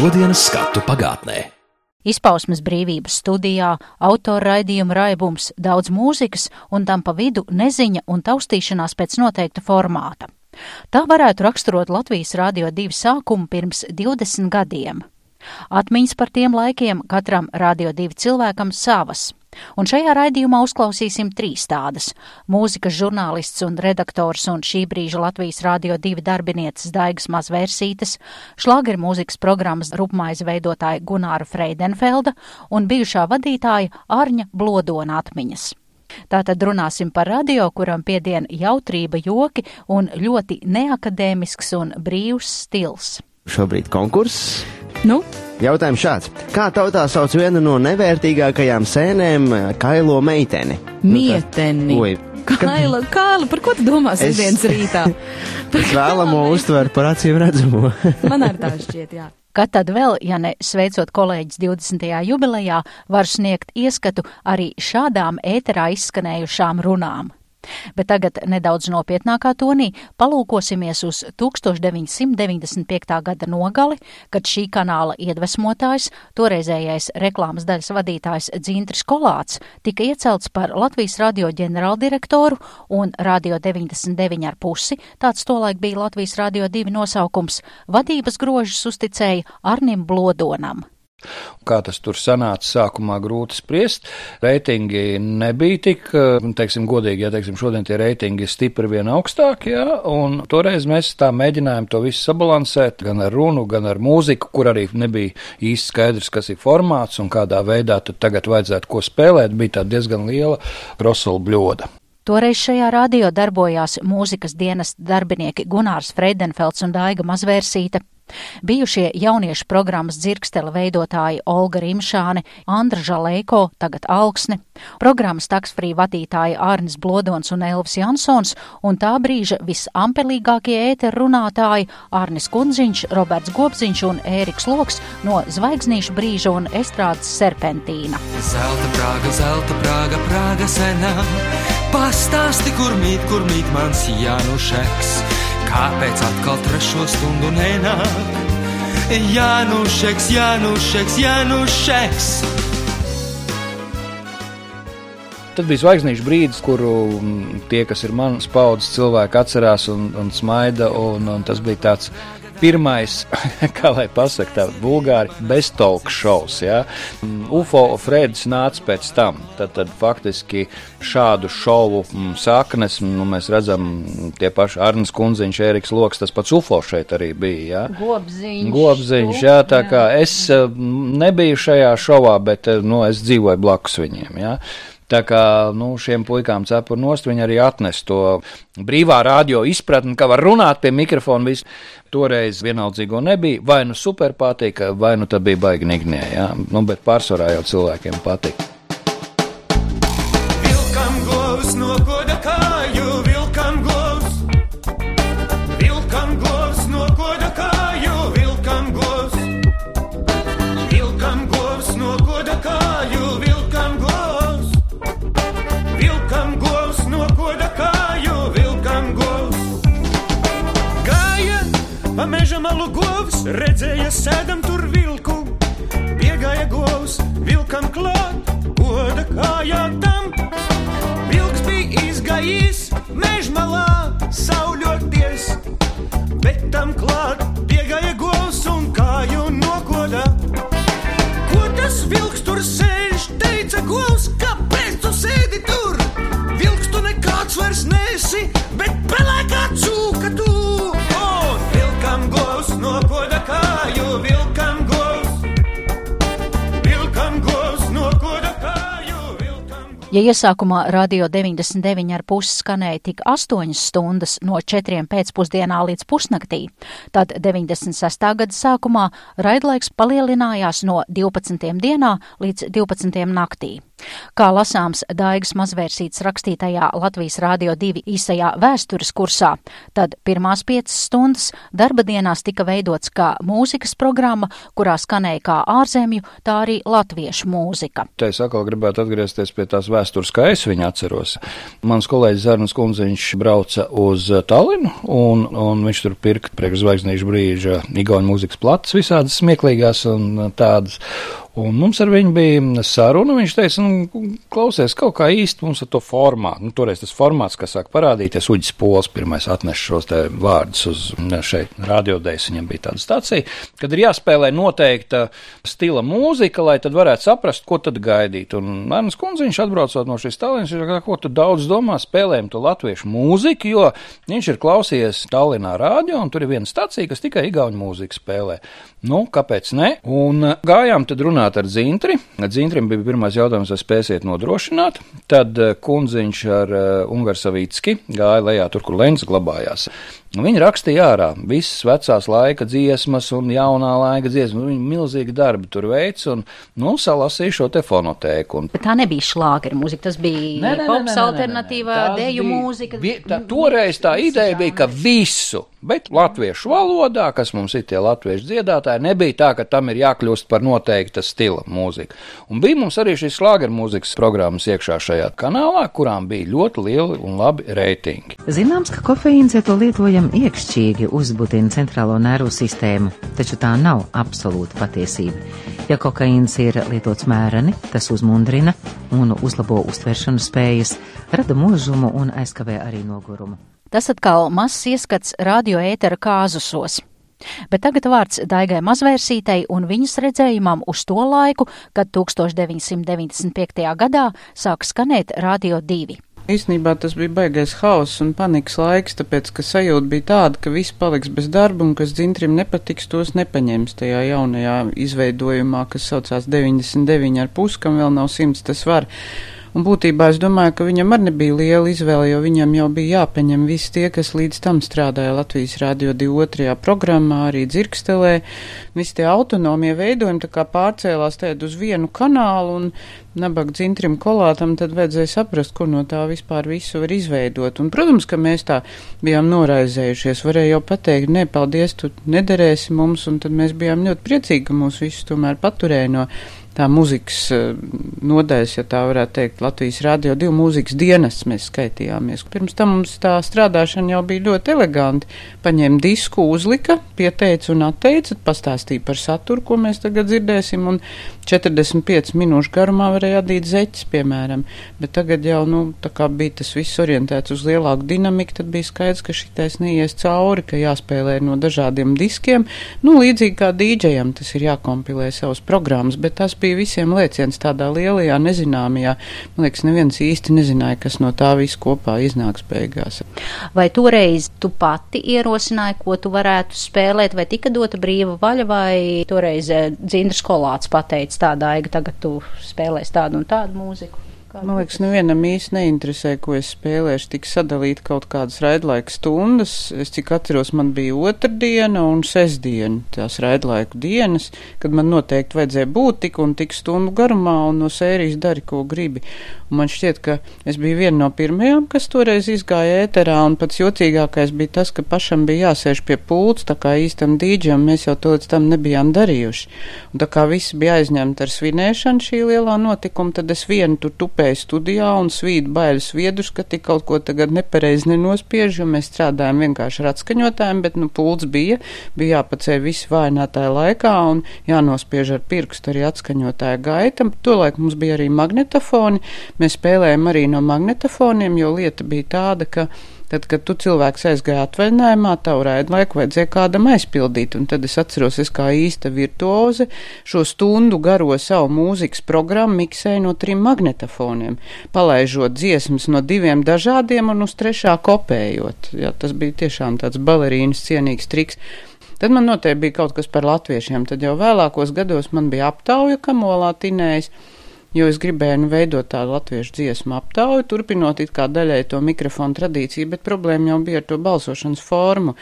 šodienas skatu pagātnē. Izpausmes brīvības studijā, autora raidījuma raibums, daudz mūzikas un tam pa vidu neziņa un taustīšanās pēc noteikta formāta. Tā varētu raksturot Latvijas Rādio 2 sākumu pirms 20 gadiem. Atmiņas par tiem laikiem katram Rādio 2 cilvēkam savas. Un šajā raidījumā uzklausīsim trīs tādas - mūzikas žurnālists un redaktors un šī brīža Latvijas Rādio 2 darbinieces Daigas Mazvērsītes, šlāgeru mūzikas programmas rupmaize veidotāja Gunāra Freidenfelda un bijušā vadītāja Arņa Blodona atmiņas. Tātad runāsim par radio, kuram piedien jautrība, joki un ļoti neakadēmisks un brīvs stils. Šobrīd konkurss. Nu, Jautājums šāds. Kā tautā sauc vienu no nevērtīgākajām sēnēm - kailo meiteni? mieteni. Oi, Kaila, Kāla, par ko tu domā Es- sestdienas rītā? es vēlamo uztver par acīm redzamo. Man arī tā šķiet, jā. Kad tad vēl, ja ne sveicot kolēģis 20. jubilejā, var sniegt ieskatu arī šādām ēterā izskanējušām runām. Bet tagad nedaudz nopietnākā tonī palūkosimies uz 1995. gada nogali, kad šī kanāla iedvesmotājs, toreizējais reklāmas daļas vadītājs Dzintris Kolāts, tika iecelts par Latvijas radio ģenerāldirektoru un Radio 99,5, tāds tolaik bija Latvijas Radio 2 nosaukums, vadības grožus uzticēja Arnim Blodonam. Kā tas tur sanāca, sākumā grūti spriest. Reitingi nebija tik, eh, teiksim, godīgi, ja teiksim, šodien tie reitingi ir stipri vien augstāki, ja, un toreiz mēs tā mēģinājām to visu sabalansēt, gan ar runu, gan ar mūziku, kur arī nebija īsti skaidrs, kas ir formāts un kādā veidā tad tagad vajadzētu ko spēlēt, bija tā diezgan liela krosula bļoda. Toreiz šajā radio darbojās mūzikas dienas darbinieki Gunārs Freidenfelds un Daiga Mazvērsīte. Bijušie jauniešu programmas dzirkstela veidotāji Olga Rimšāne, Andra Žaleiko, tagad Alksne, programmas taksfrī vadītāji Ārnis Blodons un Elvis Jansons un tā brīža visampelīgākie ēteru runātāji Ārnis Kundziņš, Roberts Gobziņš un Ēriks Loks no Zvaigznīšu brīža un estrādes serpentīna. Zelta prāga, zelta prāga, prāga senā. Pastāsti, kur mīt, kur mīt mans Jānušeks. Kāpēc atkal trešo stundu nenāk? Jānušeks, Jānušeks, Jānušeks. Tad bija zvaigznīšu brīdis, kuru mm, tie, kas ir manas paudzes cilvēki, atcerās un, un smaida. Un, un tas bija tāds pirmais, kā lai pasakā, tā vulgāri beztolka šovs. Ja? Mm, UFO Fredis nāca pēc tam. Tad, tad faktiski šādu šovu mm, saknes nu, mēs redzam mm, tie paši Arnēs Kunziņš, Eriks Loks, tas pats UFO šeit arī bija. Ja? Gobziņš. Gobziņš, jā, tā kā es nebiju šajā šovā, bet eh, nu, es dzīvoju blakus viņiem. Jā. Tā kā nu, šiem puikām cepur nost, viņi arī atnes to brīvā radio izpratni, ka var runāt pie mikrofona. Visu. Toreiz vienaldzīgo nebija, vai nu super patika, vai nu tā bija baigi nignie, jā. Nu, bet pārsvarā jau cilvēkiem patika. Oh, yeah. Ja iesākumā radio 99,5 skanēja tik 8 stundas no 4 pēcpusdienā līdz pusnaktī, tad 96. gada sākumā raidlaiks palielinājās no 12 dienā līdz 12 naktī. Kā lasāms Daigas mazvērsītas rakstītajā Latvijas Rādio 2 īsajā vēstures kursā, tad pirmās piecas stundas darba dienās tika veidots kā mūzikas programma, kurā skanēja kā ārzemju, tā arī latviešu mūzika. Te es atkal gribētu atgriezties pie tās vēstures, kā es viņu atceros. Mans kolēģis Zārnas Kunziņš brauca uz Tallinu, un, un viņš tur pirka priekšzvaigznīšu brīža igauņu mūzikas plates visādas smieklīgās un tādas. Un mums ar viņu bija saruna. Viņš teica, nu, klausies, kaut kā īsti mums ar to formātu. Nu, toreiz tas formāts, kas sāk parādīties, Uģis Pols pirmais atnesa šos te vārdus uz šeit radiodēļas. Viņam bija tāda stācija, kad ir jāspēlē noteikta stila mūzika, lai tad varētu saprast, ko tad gaidīt. Un Mērnas kundze, viņš atbraucot no šīs Tallinas, viņš saka, ko tu daudz domā, spēlējam to latviešu mūziku, jo viņš ir klausījies Tallinā radio, un tur ir viena stacija, kas tikai igauņu mūziku spēlē. Nu, kāpēc ne? Un gājām tad runāt ar Zintri. Zintrim bija pirmais jautājums, vai spēsiet nodrošināt. Tad kundziņš ar Ungarsavītski gāja lejā tur, kur Lens glabājās. Viņi rakstīja ārā visas vecās laika dziesmas un jaunā laika dziesmas. Viņi milzīgi darbi tur veic un, nu, salasīja šo te fonotēku. Un... Bet tā nebija šlāgera mūzika, tas bija Nē, nē, pops nē, nē, nē, alternatīvā nē. Tas deju bija- mūzika. Vie- Tā, toreiz tā ideja bija, ka visu, bet latviešu valodā, kas mums ir tie latviešu dziedātāji, nebija tā, ka tam ir jākļūst par noteikta stila mūziku. Un bija mums arī šīs slāgeru mūzikas programmas iekšā šajā kanālā, kurām bija ļoti lieli un labi reitingi. Zināms, ka kofeīns, ja to lietojam iekšķīgi, uzbutina centrālo nervu sistēmu, taču tā nav absolūta patiesība. Ja kokaīns ir lietots mēreni, tas uzmundrina un uzlabo uztveršanas spējas, rada mūžumu un aizkavē arī nogurumu. Tas atkal mazs ieskats radio ētera kāzusos. Bet tagad vārds Daigai Mazvērsītei un viņas redzējumam uz to laiku, kad 1995. gadā sāk skanēt Radio 2. Īsnībā tas bija baigais hauss un panikas laiks, tāpēc, ka sajūta bija tāda, ka viss paliks bez darba un kas dzintrim nepatiks, tos nepaņems tajā jaunajā izveidojumā, kas saucās 99 ar pus, kam vēl nav simts, tas var. Un būtībā es domāju, ka viņam arī nebija liela izvēle, jo viņam jau bija jāpaņem visi tie, kas līdz tam strādāja Latvijas Rādio 2. programmā, arī dzirkstelē. Visi tie autonomie veidojumi pārcēlās tēd uz vienu kanālu un nabaga dzintrim kolātam, tad vajadzēja saprast, kur no tā vispār visu var izveidot. Un, protams, ka mēs tā bijām noraizējušies. Varēja jau pateikt, nē, paldies, tu nederēsi mums, un tad mēs bijām ļoti priecīgi, ka mūs visus tomēr paturēja no tā mūzikas eh, nodaļas, ja tā varētu teikt, Latvijas Rādio 2 mūzikas dienas mēs skaitījāmies. Pirms tam mums tā strādāšana jau bija ļoti eleganti. Paņēma disku, uzlika, pieteica un atteica, pastāstīja par saturu, ko mēs tagad dzirdēsim, un 45 minūšu garumā varēja adīt zeķis, piemēram. Bet tagad jau, nu, tā kā bija tas viss orientēts uz lielāku dinamiku, tad bija skaidrs, ka šitais neies cauri, ka jāspēlē no dažādiem diskiem. Nu, līdzīgi kā dīdžejam tas ir jākompilē savas programmas, bet tas bija visiem lēciens tādā lielajā nezināmajā. Man liekas, neviens īsti nezināja, kas no tā viss kopā iznāks beigās. Vai toreiz tu pati ierosināji, ko tu varētu spēlēt, vai tika dota brīva vaļa, vai toreiz eh, Dzindrs Kolāts pateica tā daiga, tagad tu spēlēsi tādu un tādu mūziku? Man liekas, nevienam īsti neinteresē, ko es spēlēšu. Tik sadalīt kaut kādas raidlaika stundas. Es cik atceros, man bija otrdiena un sestdiena, tās raidlaiku dienas, kad man noteikti vajadzēja būt tik un tik stundu garumā un no sērijas dari, ko gribi. Un man šķiet, ka es biju viena no pirmajām, kas toreiz izgāja ēterā, un pats jocīgākais bija tas, ka pašam bija jāsēž pie pults, tā kā īstam dīdžam mēs jau to līdz tam nebijām darījuši. Un tā kā visi bija aizņemti ar svinēšanu šī lielā notikuma, tad es vienu tur tupēju studijā un svīdu bailes viedus, ka tik kaut ko tagad nepareizi nenospiež, jo mēs strādājam vienkārši ar atskaņotājiem, bet, nu, pults bija, bija jāpacē visi vājinātāji laikā un jānospiež ar pirkstu arī atskaņotāja gaitam. Tolaik mums bija arī magnetofoni, mēs spēlējam arī no magnetofoniem, jo lieta bija tāda, ka Tad, kad tu cilvēks aizgāja atvaļinājumā, tavu raidlaiku vajadzēja kādam aizpildīt, un tad es atceros, es kā īsta virtuoze šo stundu garo savu mūzikas programmu miksēju no trim magnetofoniem, palaižot dziesmas no diviem dažādiem un uz trešā kopējot. Jā, tas bija tiešām tāds balerīnas cienīgs triks. Tad man noteikti bija kaut kas par latviešiem, tad jau vēlākos gados man bija aptauja kamolā tinējis jo es gribēju nu, veidot tādu latviešu dziesmu aptauju, turpinot it kā daļai to mikrofonu tradīciju, bet problēma jau bija ar to balsošanas formu.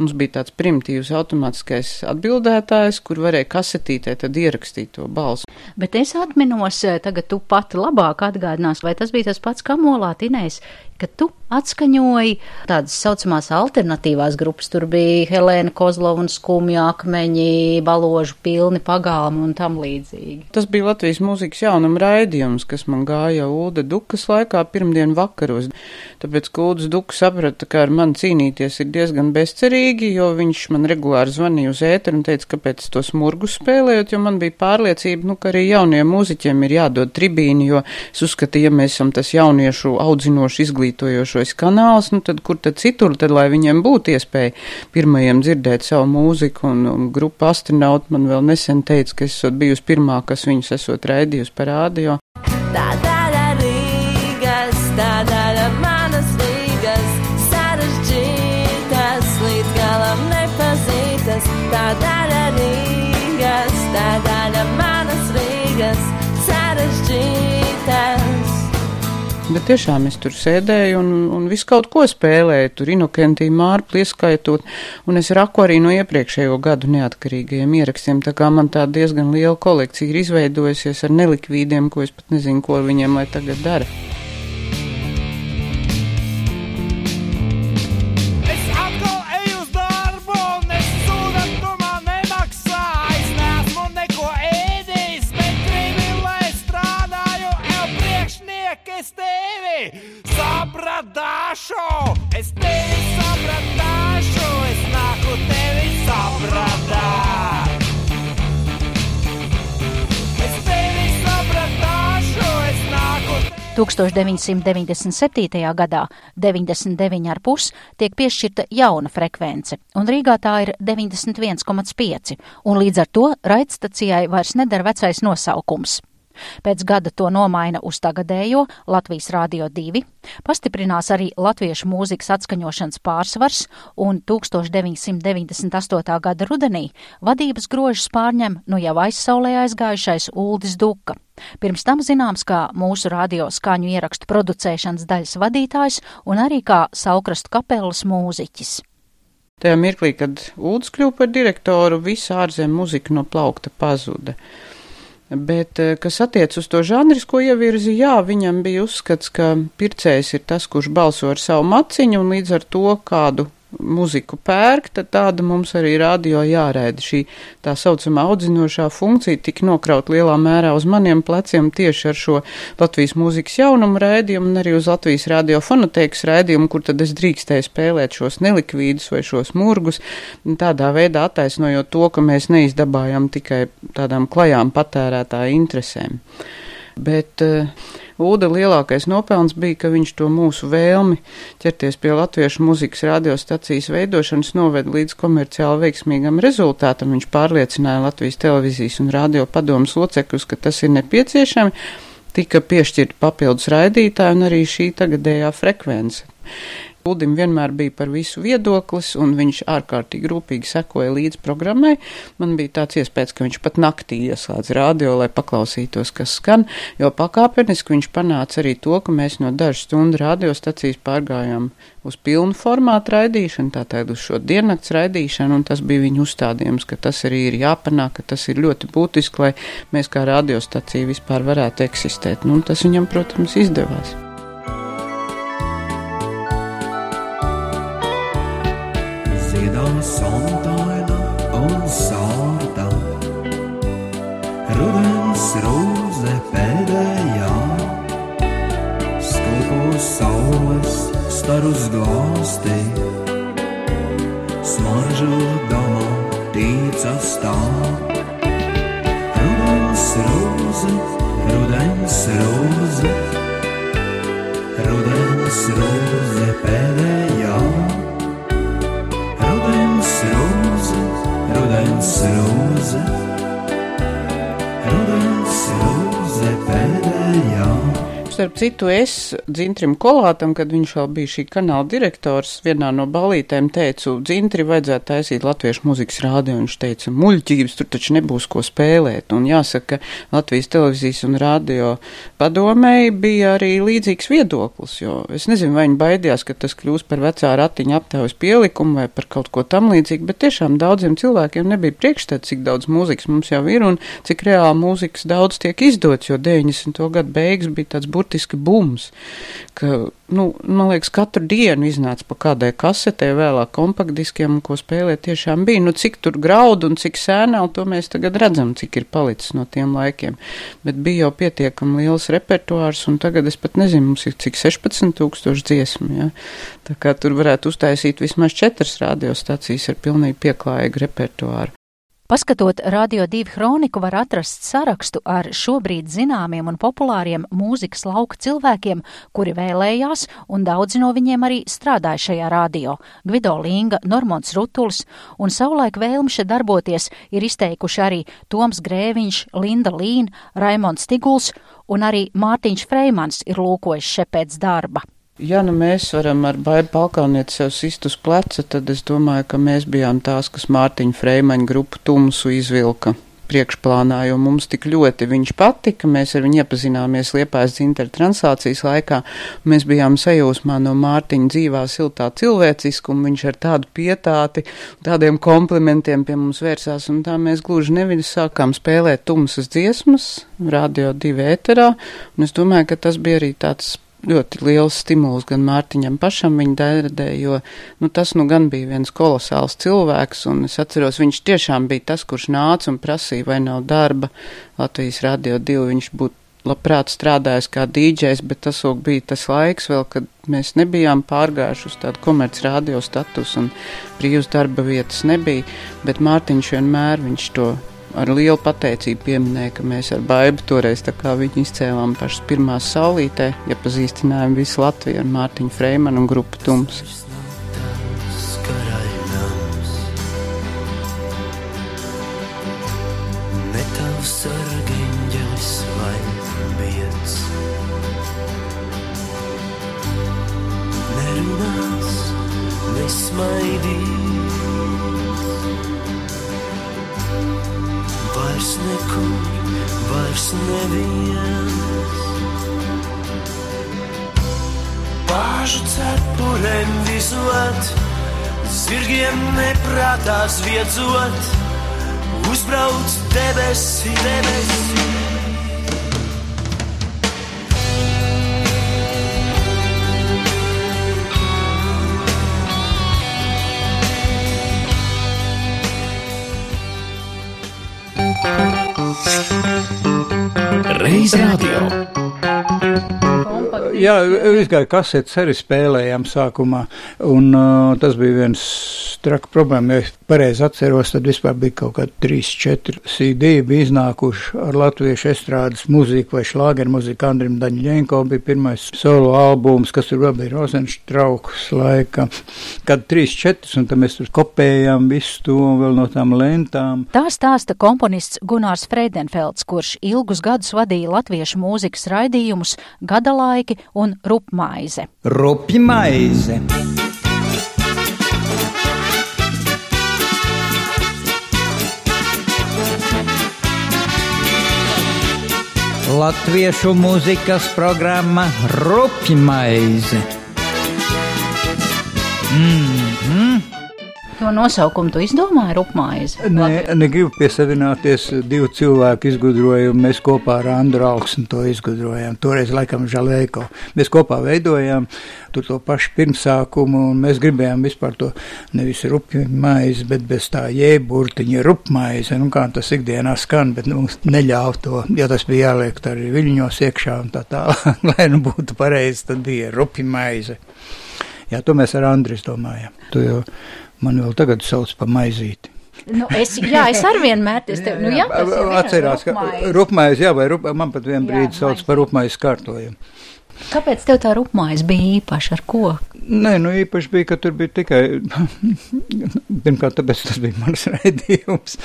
Mums bija tāds primitīvs automātiskais atbildētājs, kur varēja kasetītē tad ierakstīt to balsu. Bet es atminos, eh, tagad tu pati labāk atgādinās, vai tas bija tas pats kamolā tinējs, ka tu atskaņoji tādas saucamās alternatīvās grupas. Tur bija Helēna Kozlova un skumja akmeņi, baložu pilni pagalmi un tam līdzīgi. Tas bija Latvijas mūzikas jaunuma raidījums, kas man gāja Ulda Dukas laikā pirmdien vakaros. Tāpēc, ka Uldas Duka saprata, ka ar mani cīnīties ir diezgan bezcerīgi, jo viņš man regulāri zvanīja uz ēteru un teica, kāpēc to smurgu spēlējot, jo man bija pārliecība, nu, ka arī jauniem mūziķiem ir jādod tribīni, jo es uzskatīju, ja mēs esam tas jauniešu audzinoši izglītojošais kanāls, nu, tad kur tad citur, tad lai viņiem būtu iespēja pirmajiem dzirdēt savu mūziku, un, un grupa astronauti man vēl nesen teica, ka es esot bijusi pirmā, kas viņus esot raidījusi par rādio. Tā daļa Rīgas, tā daļa manas Rīgas, sarežģītas, līdz galam nepazītas. Tā Bet tiešām es tur sēdēju un, un visu kaut ko spēlēju, tur inokentī mārpli ieskaitot, un es raku arī no iepriekšējo gadu neatkarīgajiem ierakstiem, tā kā man tā diezgan liela kolekcija ir izveidojusies ar nelikvīdiem, ko es pat nezinu, ko viņiem lai tagad dara. 1997. gadā 99,5 tiek piešķirta jauna frekvence, un Rīgā tā ir 91,5, un līdz ar to raidstacijai vairs neder vecais nosaukums. Pēc gada to nomaina uz tagadējo Latvijas Rādio 2, pastiprinās arī latviešu mūzikas atskaņošanas pārsvars, un 1998. gada rudenī vadības grožus pārņem nu jau aizsaulē aizgājušais Uldis Duka. Pirms tam zināms kā mūsu radio skaņu ierakstu producēšanas daļas vadītājs un arī kā Saukrastu kapelas mūziķis. Tajā mirklī, kad Ulds kļuva par direktoru, visa ārzemju muzika no plaukta pazuda. Bet, eh, kas attiec uz to žanrisko ievirzi, jā, viņam bija uzskats, ka pircējs ir tas, kurš balso ar savu maciņu, un līdz ar to kādu muziku pērk, tad tāda mums arī radio jāraida. Šī tā saucamā audzinošā funkcija tika nokraut lielā mērā uz maniem pleciem tieši ar šo Latvijas mūzikas jaunumu raidījumu un arī uz Latvijas radiofonoteikas raidījumu, kur tad es drīkstēju spēlēt šos nelikvīdus vai šos murgus, tādā veidā attaisnojot to, ka mēs neizdabājam tikai tādām klajām patērētāju interesēm. Bet uh, Uda lielākais nopelns bija, ka viņš to mūsu vēlmi ķerties pie latviešu muzikas radiostacijas veidošanas noveda līdz komerciāli veiksmīgam rezultātam. Viņš pārliecināja Latvijas televīzijas un radio padomus locekļus, ka tas ir nepieciešami. Tika piešķirta papildus raidītāji un arī šī tagadējā frekvence. Udim vienmēr bija par visu viedoklis, un viņš ārkārtīgi rūpīgi sekoja līdz programmai. Man bija tāds iespējas, ka viņš pat naktī ieslēdz radio, lai paklausītos, kas skan, jo pakāpeniski viņš panāca arī to, ka mēs no dažu stundu radiostacijas pārgājām uz pilnu formātu raidīšanu, tātad uz šo diennakts raidīšanu, un tas bija viņa uzstādījums, ka tas arī ir jāpanāk, ka tas ir ļoti būtiski, lai mēs kā radiostacija vispār varētu eksistēt. Nu, tas viņam, protams, izdevās. Sonntag, und Sonntag. Starp citu, es Dzintrim Kolātam, kad viņš vēl bija šī kanāla direktors, vienā no balītēm teicu, Dzintri vajadzētu taisīt latviešu muzikas rādio. Viņš teica, muļķības tur taču nebūs ko spēlēt. Un jāsaka, ka Latvijas televīzijas un rādio padomēji bija arī līdzīgs viedoklis, jo es nezinu, vai viņi baidījās, ka tas kļūs par vecā ratiņa aptaujas pielikumu vai par kaut ko tam līdzīgu, bet tiešām daudziem cilvēkiem nebija priekšstats, cik daudz mūzikas mums jau ir un cik reāli mūzikas daudz tiek izdots, jo 90. gadu beigas bija tāds burtiski bums, ka, nu, man liekas, katru dienu iznāca pa kādai kasetē, vēlāk kompaktdiskiem, ko spēlēt tiešām bija. Nu, cik tur graudu un cik sēnēl, to mēs tagad redzam, cik ir palicis no tiem laikiem. Bet bija jau pietiekami liels repertuārs, un tagad es pat nezinu, mums ir cik 16 tūkstoši dziesmu, ja? Tā kā tur varētu uztaisīt vismaz četras radiostacijas ar pilnīgi pieklājīgu repertuāru. Paskatot Radio 2 kroniku, var atrast sarakstu ar šobrīd zināmiem un populāriem mūzikas lauka cilvēkiem, kuri vēlējās, un daudzi no viņiem arī strādāja šajā radio. Gvido Linga, Normons Rutulis un savulaik vēlmi šeit darboties ir izteikuši arī Toms Grēviņš, Linda Līna, Raimonds Tiguls un arī Mārtiņš Freimans ir lūkojis šeit pēc darba. Ja nu mēs varam ar baidu palkaunieti sev sist uz pleca, tad es domāju, ka mēs bijām tās, kas Mārtiņa Freimaņa grupu tumsu izvilka priekšplānā, jo mums tik ļoti viņš patika, mēs ar viņu iepazināmies Liepājas dzintara translācijas laikā, mēs bijām sajūsmā no Mārtiņa dzīvā siltā cilvēciskuma, viņš ar tādu pietāti, tādiem komplimentiem pie mums vērsās, un tā mēs gluži nevis sākām spēlēt tumsas dziesmas, radio divi ēterā, un es domāju, ka tas bija arī tāds ļoti liels stimuls gan Mārtiņam pašam viņa dēļ, jo nu, tas nu gan bija viens kolosāls cilvēks, un es atceros, viņš tiešām bija tas, kurš nāca un prasīja, vai nav darba. Latvijas radio divu, viņš būtu labprāt strādājis kā dīdžejs, bet tas vēl bija tas laiks vēl, kad mēs nebijām pārgājuši uz tādu komerc radio status un brīvas darba vietas nebija, bet Mārtiņš vienmēr viņš to ar lielu pateicību pieminēja, ka mēs ar baidu toreiz viņu izcēlām pašas pirmās saulītē, iepazīstinājām visu Latviju ar Mārtiņu Freimanu un grupu Tums. Ne vairs neviens. Bāžu cepurēm vizot Zirgiem neprātās viedzot. Uzbrauc debesi, debesi Reiz radio. Jā, izgāja kasetes arī spēlējām sākumā, un uh, tas bija viens traka problēma. Ja es pareizi atceros, tad vispār bija kaut kādi 3-4 CD bija iznākuši ar latviešu estrādes muziku vai šlāgeru muziku. Andrim Daņļenko bija pirmais solo albums, kas tur vēl bija Rozenštrauks laika, kad 3-4, un tad mēs tur kopējām visu to vēl no tām lentām. Tā stāsta komponists Gunārs Freidenfelds, kurš ilgus gadus vadīja latviešu mūzikas raidījumus Gadalaiki un Rupmaize. Rupmaize. Latviešu mūzikas programma Rupmaize. Mm -hmm. To nosaukumu tu izdomāji Rupmaize? Nē, negribu piesavināties. Divu cilvēku izgudrojumu. Mēs kopā ar Andru Alksnu to izgudrojām. Toreiz, laikam, Žalēko. Mēs kopā veidojām tur to pašu pirmsākumu, un mēs gribējām vispār to nevis rupju maizi, bet bez tā jēburtiņa rupmaize. Nu, kā tas ikdienā skan, bet mums neļāva to, jo tas bija jāliek arī viļņos iekšā un tā tālāk. Lai nu būtu pareizi, tad bija rupju maize. Jā, to mēs ar Andris domājam. Tu jau man vēl tagad sauc par maizīti. Nu, es, jā, es arī vienmēr es tev, nu, jā, ir Atcerās, ka rupmaize. rupmaize, jā, vai rup, man pat vien brīdi sauc par rupmaize kārtojumu. Kāpēc tev tā rupmais bija īpaša ar ko? Nē, nu īpaši bija, ka tur bija tikai, pirmkārt, tāpēc tas bija mans raidījums.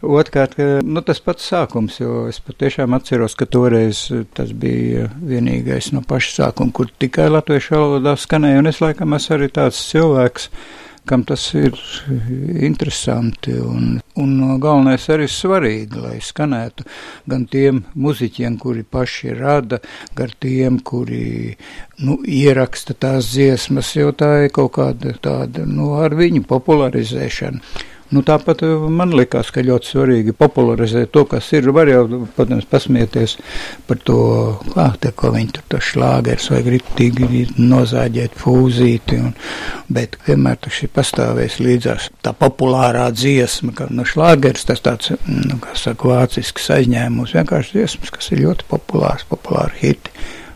Otrkārt, ka, nu, tas pats sākums, jo es patiešām atceros, ka toreiz tas bija vienīgais no paša sākuma, kur tikai latviešu valodā skanēja, un es laikam esmu arī tāds cilvēks, kam tas ir interesanti un, un galvenais arī svarīgi, lai skanētu gan tiem muziķiem, kuri paši rada, gan tiem, kuri nu, ieraksta tās dziesmas, jo tā ir kaut kāda tāda, nu, ar viņu popularizēšana. Nu, tāpat man likās, ka ļoti svarīgi popularizēt to, kas ir. Var jau, protams, pasmieties par to, kā te, ko viņi tur to šlāgers vai gritīgi nozāģēt fūzīti, un, bet vienmēr tas ir pastāvējis līdzās tā populārā dziesma, ka, nu, šlāgers tas tāds, nu, kā saka, vācisks aizņēmums, vienkārši dziesmas, kas ir ļoti populārs, populāri hiti,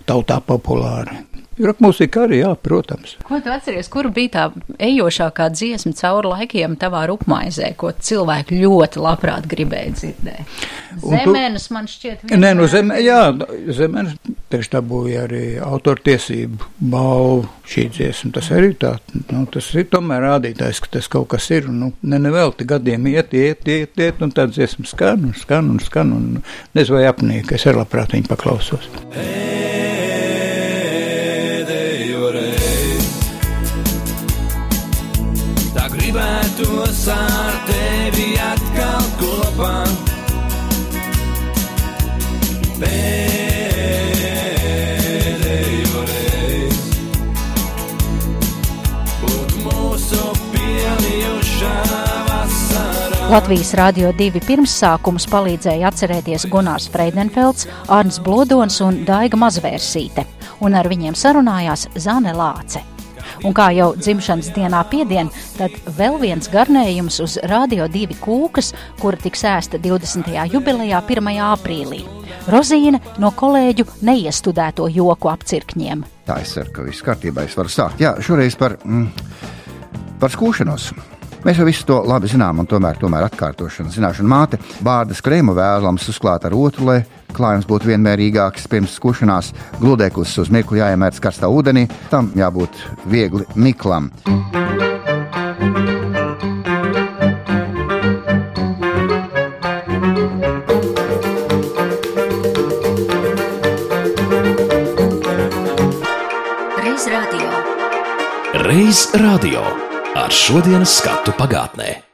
tautā populāri. Roka mūzika arī, jā, protams. Ko tu atceries, kur bija tā ejošākā dziesma cauri laikiem tavā rupmaizē, ko cilvēki ļoti labprāt gribēja dzirdēt? Zemenes tu... man šķiet. Nē, nu zemē, jā, zemenes, tieši tā būja arī autortiesību balvu šī dziesma. Tas arī tā, nu, tas ir tomēr rādītājs, ka tas kaut kas ir, nu, ne nevelti gadiem iet, iet, iet, iet, un tā dziesma skan un skan un skan, un nezinu vai apnīk, es arī labprāt viņu paklausos. Hey! Latvijas Rādio 2 pirmsākumus palīdzēja atcerēties Gunārs Freidenfelds, Arns Blodons un Daiga Mazvērsīte, un ar viņiem sarunājās Zane Lāce. Un kā jau dzimšanas dienā piedien, tad vēl viens garnējums uz Rādio 2 kūkas, kura tiks ēsta 20. jubilejā 1. aprīlī. Rozīne no kolēģu neiestudēto joku apcirkņiem. Tā es ceru, ka viss kārtībā es varu sākt. Jā, šoreiz par, mm, par skūšanos. Mēs jau visu to labi zinām, un tomēr, tomēr atkārtošana, zināšana māte, bārdas krēmu vēlams uzklāt ar otru, lai klājums būtu vienmērīgāks pirms skušanās. Gludeklis uz mirkli jāiemērc karstā ūdenī, tam jābūt viegli miklam. Reiz radio. Reiz radio ar šodienas skatu pagātnē.